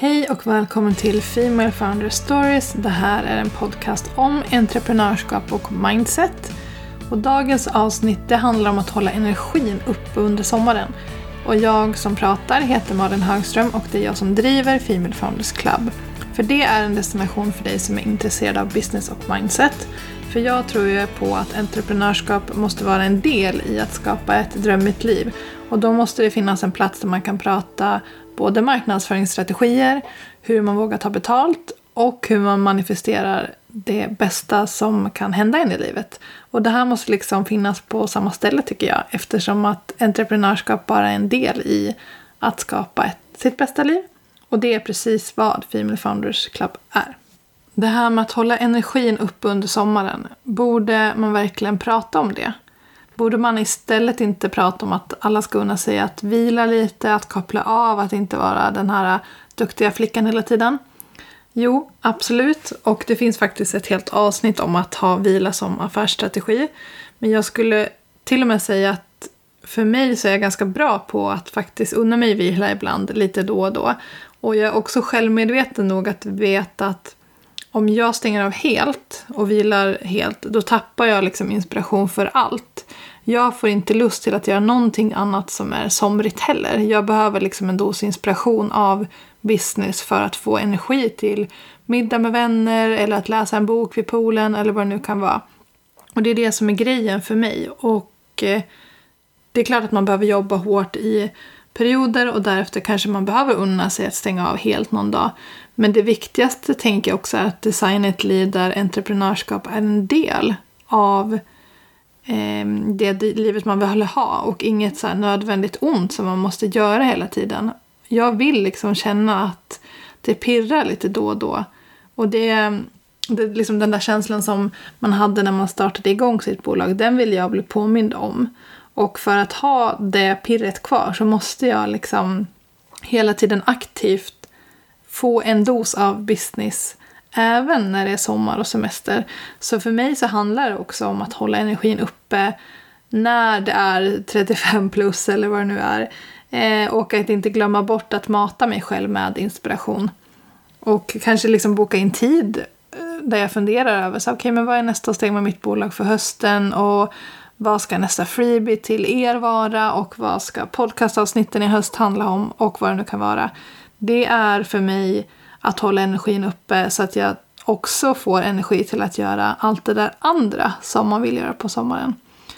Hej och välkommen till Female Founder Stories. Det här är en podcast om entreprenörskap och mindset. Och dagens avsnitt det handlar om att hålla energin uppe under sommaren. Och jag som pratar heter Malin Högström och det är jag som driver Female Founders Club. För det är en destination för dig som är intresserad av business och mindset. För jag tror ju på att entreprenörskap måste vara en del i att skapa ett drömmigt liv. Och då måste det finnas en plats där man kan prata både marknadsföringsstrategier, hur man vågar ta betalt och hur man manifesterar det bästa som kan hända in i livet. Och det här måste liksom finnas på samma ställe tycker jag eftersom att entreprenörskap bara är en del i att skapa ett, sitt bästa liv. Och det är precis vad Female Founders Club är. Det här med att hålla energin uppe under sommaren, borde man verkligen prata om det? Borde man istället inte prata om att alla ska unna sig att vila lite, att koppla av, att inte vara den här duktiga flickan hela tiden? Jo, absolut. Och det finns faktiskt ett helt avsnitt om att ha vila som affärsstrategi. Men jag skulle till och med säga att för mig så är jag ganska bra på att faktiskt unna mig vila ibland, lite då och då. Och jag är också självmedveten nog att veta att om jag stänger av helt och vilar helt, då tappar jag liksom inspiration för allt jag får inte lust till att göra någonting annat som är somrigt heller. Jag behöver liksom en dos inspiration av business för att få energi till middag med vänner eller att läsa en bok vid poolen eller vad det nu kan vara. Och det är det som är grejen för mig. Och eh, det är klart att man behöver jobba hårt i perioder och därefter kanske man behöver unna sig att stänga av helt någon dag. Men det viktigaste tänker jag också är att designa ett liv där entreprenörskap är en del av eh, Ehm, det livet man vill ha och inget så nödvändigt ont som man måste göra hela tiden. Jag vill liksom känna att det pirrar lite då och då. Och det, det liksom den där känslan som man hade när man startade igång sitt bolag, den vill jag bli påmind om. Och för att ha det pirret kvar så måste jag liksom hela tiden aktivt få en dos av business även när det är sommar och semester. Så för mig så handlar det också om att hålla energin uppe när det är 35 plus eller vad det nu är. Eh, och att inte glömma bort att mata mig själv med inspiration. Och kanske liksom boka in tid eh, där jag funderar över så, okay, men vad är nästa steg med mitt bolag för hösten och vad ska nästa freebie till er vara och vad ska podcastavsnitten i höst handla om och vad det nu kan vara. Det är för mig att hålla energin uppe så att jag också får energi till att göra allt det där andra som man vill göra på sommaren.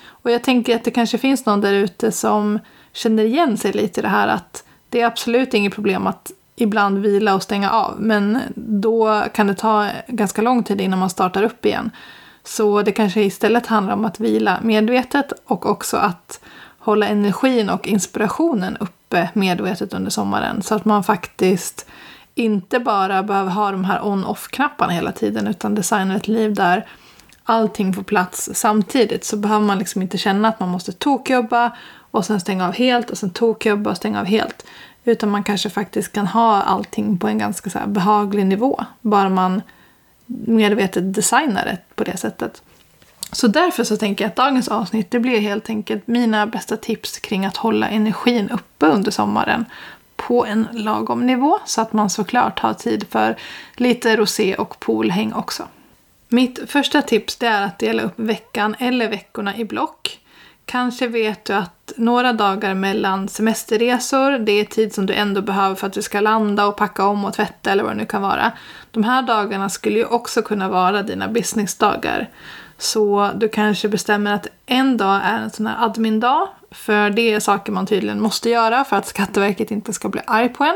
Och jag tänker att det kanske finns någon där ute som känner igen sig lite i det här att det är absolut inget problem att ibland vila och stänga av. Men då kan det ta ganska lång tid innan man startar upp igen. Så det kanske istället handlar om att vila medvetet och också att hålla energin och inspirationen uppe medvetet under sommaren. Så att man faktiskt inte bara behöver ha de här on-off-knapparna hela tiden utan designa ett liv där allting får plats samtidigt så behöver man liksom inte känna att man måste tokjobba och sen stänga av helt och sen tokjobba och stänga av helt. Utan man kanske faktiskt kan ha allting på en ganska så behaglig nivå. Bara man medvetet designar det på det sättet. Så därför så tänker jag att dagens avsnitt det blir helt enkelt mina bästa tips kring att hålla energin uppe under sommaren på en lagom nivå så att man såklart har tid för lite rosé och poolhäng också. Mitt första tips det är att dela upp veckan eller veckorna i block. Kanske vet du att några dagar mellan semesterresor, det är tid som du ändå behöver för att du ska landa och packa om och tvätta eller vad det nu kan vara. De här dagarna skulle ju också kunna vara dina businessdagar. Så du kanske bestämmer att en dag är en sån här admin-dag för det är saker man tydligen måste göra för att Skatteverket inte ska bli arg på en.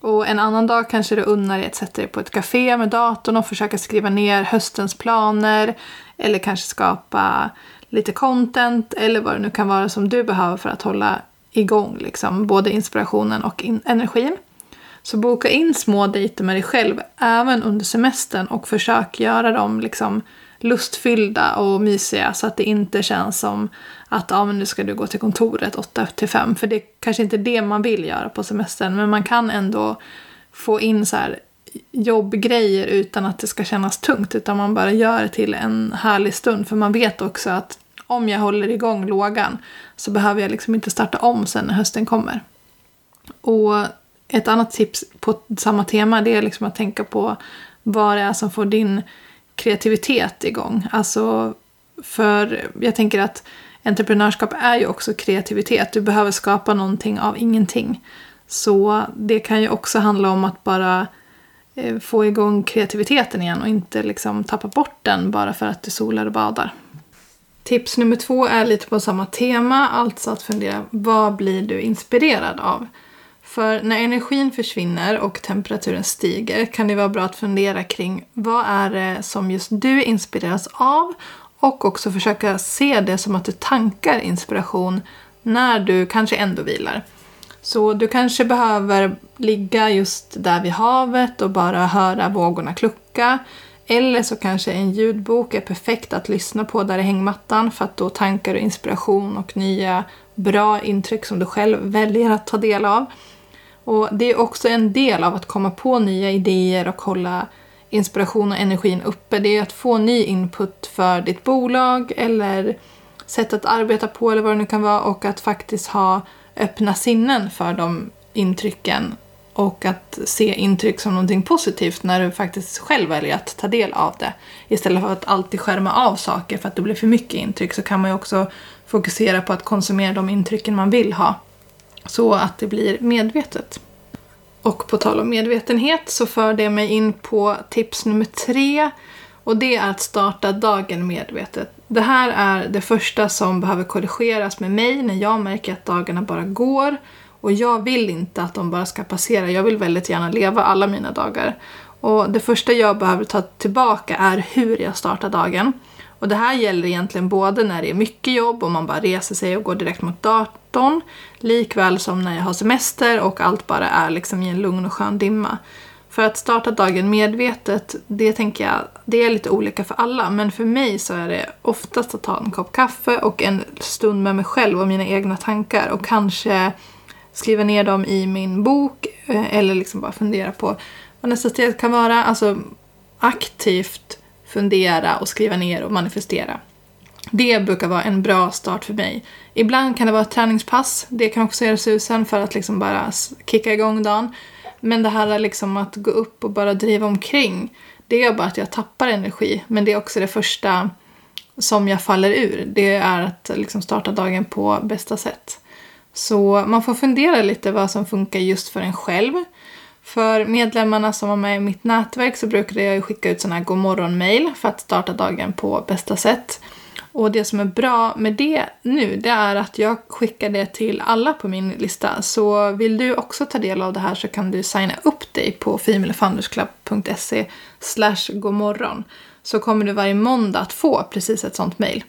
Och en annan dag kanske du unnar dig att sätta dig på ett café med datorn och försöka skriva ner höstens planer. Eller kanske skapa lite content eller vad det nu kan vara som du behöver för att hålla igång liksom, både inspirationen och in energin. Så boka in små dejter med dig själv även under semestern och försök göra dem liksom lustfyllda och mysiga så att det inte känns som att ja, men nu ska du gå till kontoret 8 till 5 för det är kanske inte det man vill göra på semestern men man kan ändå få in så här jobbgrejer utan att det ska kännas tungt utan man bara gör det till en härlig stund för man vet också att om jag håller igång lågan så behöver jag liksom inte starta om sen när hösten kommer. Och ett annat tips på samma tema det är liksom att tänka på vad det är som får din kreativitet igång. Alltså, för jag tänker att entreprenörskap är ju också kreativitet. Du behöver skapa någonting av ingenting. Så det kan ju också handla om att bara eh, få igång kreativiteten igen och inte liksom tappa bort den bara för att du solar och badar. Tips nummer två är lite på samma tema, alltså att fundera vad blir du inspirerad av? För när energin försvinner och temperaturen stiger kan det vara bra att fundera kring vad är det som just du inspireras av och också försöka se det som att du tankar inspiration när du kanske ändå vilar. Så du kanske behöver ligga just där vid havet och bara höra vågorna klucka. Eller så kanske en ljudbok är perfekt att lyssna på där i hängmattan för att då tankar du inspiration och nya bra intryck som du själv väljer att ta del av. Och Det är också en del av att komma på nya idéer och hålla inspiration och energin uppe. Det är att få ny input för ditt bolag eller sätt att arbeta på eller vad det nu kan vara och att faktiskt ha öppna sinnen för de intrycken och att se intryck som någonting positivt när du faktiskt själv väljer att ta del av det. Istället för att alltid skärma av saker för att det blir för mycket intryck så kan man ju också fokusera på att konsumera de intrycken man vill ha. Så att det blir medvetet. Och på tal om medvetenhet så för det mig in på tips nummer tre och det är att starta dagen medvetet. Det här är det första som behöver korrigeras med mig när jag märker att dagarna bara går och jag vill inte att de bara ska passera. Jag vill väldigt gärna leva alla mina dagar. Och det första jag behöver ta tillbaka är hur jag startar dagen. Och det här gäller egentligen både när det är mycket jobb och man bara reser sig och går direkt mot datorn, likväl som när jag har semester och allt bara är liksom i en lugn och skön dimma. För att starta dagen medvetet, det tänker jag, det är lite olika för alla. Men för mig så är det oftast att ta en kopp kaffe och en stund med mig själv och mina egna tankar och kanske skriva ner dem i min bok eh, eller liksom bara fundera på vad nästa steg kan vara. Alltså aktivt fundera och skriva ner och manifestera. Det brukar vara en bra start för mig. Ibland kan det vara ett träningspass. Det kan också göra susen för att liksom bara kicka igång dagen. Men det här är liksom att gå upp och bara driva omkring. Det gör bara att jag tappar energi. Men det är också det första som jag faller ur. Det är att liksom starta dagen på bästa sätt. Så man får fundera lite vad som funkar just för en själv. För medlemmarna som var med i mitt nätverk så brukade jag skicka ut sådana här godmorgon-mail för att starta dagen på bästa sätt. Och det som är bra med det nu, det är att jag skickar det till alla på min lista. Så vill du också ta del av det här så kan du signa upp dig på femalefoundersclub.se slash godmorgon. Så kommer du varje måndag att få precis ett sånt mail.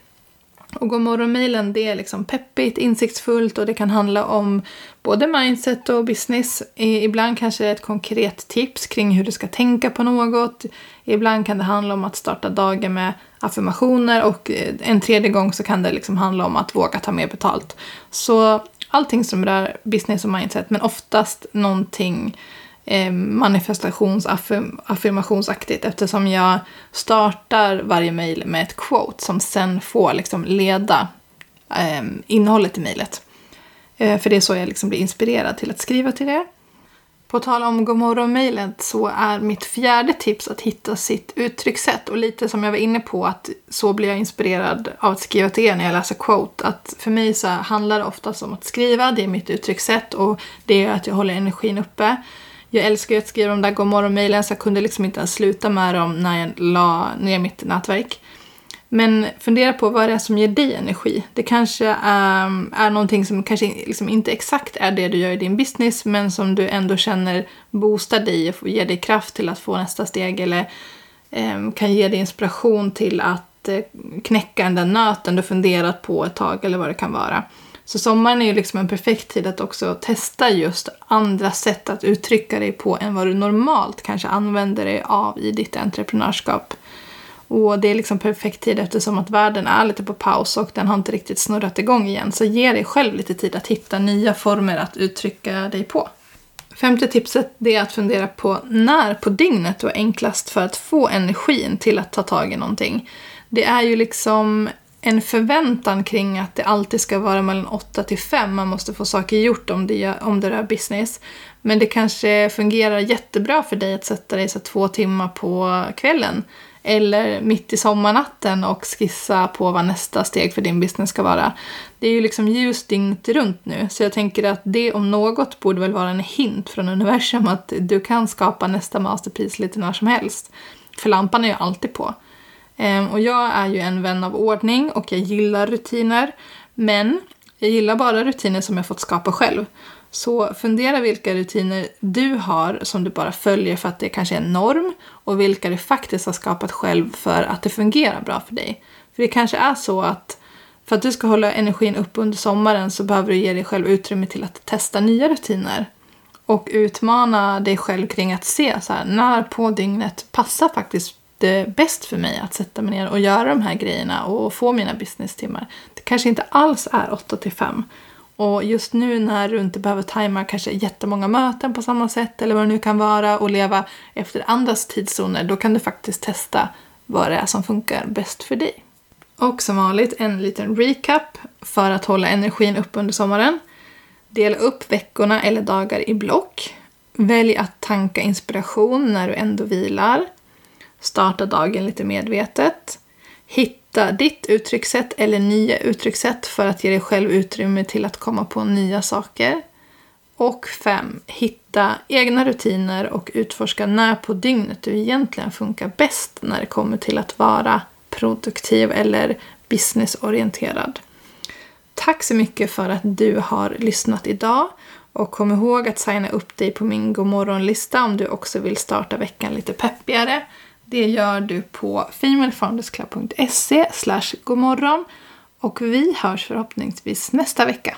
Och godmorgon-mailen det är liksom peppigt, insiktsfullt och det kan handla om både mindset och business. Ibland kanske ett konkret tips kring hur du ska tänka på något. Ibland kan det handla om att starta dagen med affirmationer och eh, en tredje gång så kan det liksom handla om att våga ta mer betalt. Så allting som rör business och mindset men oftast någonting eh, manifestations-affirmationsaktigt eftersom jag startar varje mejl med ett quote som sen får liksom leda eh, innehållet i mejlet. Eh, för det är så jag liksom blir inspirerad till att skriva till er. På tal om Gomorron-mejlet så är mitt fjärde tips att hitta sitt uttryckssätt. Och lite som jag var inne på att så blir jag inspirerad av att skriva till er när jag läser quote. Att för mig så handlar det oftast om att skriva, det är mitt uttryckssätt och det är att jag håller energin uppe. Jag älskar ju att skriva de där godmorgon-mejlen så jag kunde liksom inte ens sluta med dem när jag la ner mitt nätverk. Men fundera på vad det är som ger dig energi. Det kanske är, är någonting som kanske liksom inte exakt är det du gör i din business men som du ändå känner boostar dig och ger dig kraft till att få nästa steg eller um, kan ge dig inspiration till att uh, knäcka den där nöten du funderat på ett tag eller vad det kan vara. Så sommaren är ju liksom en perfekt tid att också testa just andra sätt att uttrycka dig på än vad du normalt kanske använder dig av i ditt entreprenörskap. Och det är liksom perfekt tid eftersom att världen är lite på paus och den har inte riktigt snurrat igång igen. Så ge dig själv lite tid att hitta nya former att uttrycka dig på. Femte tipset är att fundera på när på dygnet du är enklast för att få energin till att ta tag i någonting. Det är ju liksom en förväntan kring att det alltid ska vara mellan 8 till 5 man måste få saker gjort om det, om det rör business. Men det kanske fungerar jättebra för dig att sätta dig så två timmar på kvällen eller mitt i sommarnatten och skissa på vad nästa steg för din business ska vara. Det är ju liksom ljus dygnet runt nu, så jag tänker att det om något borde väl vara en hint från universum att du kan skapa nästa masterpiece lite när som helst. För lampan är ju alltid på. Ehm, och jag är ju en vän av ordning och jag gillar rutiner, men jag gillar bara rutiner som jag fått skapa själv. Så fundera vilka rutiner du har som du bara följer för att det kanske är en norm och vilka du faktiskt har skapat själv för att det fungerar bra för dig. För det kanske är så att för att du ska hålla energin uppe under sommaren så behöver du ge dig själv utrymme till att testa nya rutiner. Och utmana dig själv kring att se så här, när på dygnet passar faktiskt det bäst för mig att sätta mig ner och göra de här grejerna och få mina business-timmar. Det kanske inte alls är 8 till 5. Och just nu när du inte behöver tajma kanske jättemånga möten på samma sätt eller vad det nu kan vara och leva efter andras tidszoner, då kan du faktiskt testa vad det är som funkar bäst för dig. Och som vanligt en liten recap för att hålla energin uppe under sommaren. Dela upp veckorna eller dagar i block. Välj att tanka inspiration när du ändå vilar. Starta dagen lite medvetet. Hitta ditt uttryckssätt eller nya uttryckssätt för att ge dig själv utrymme till att komma på nya saker. Och 5. Hitta egna rutiner och utforska när på dygnet du egentligen funkar bäst när det kommer till att vara produktiv eller businessorienterad. Tack så mycket för att du har lyssnat idag och kom ihåg att signa upp dig på min godmorgonlista om du också vill starta veckan lite peppigare. Det gör du på femalefoundersclub.se godmorgon och vi hörs förhoppningsvis nästa vecka.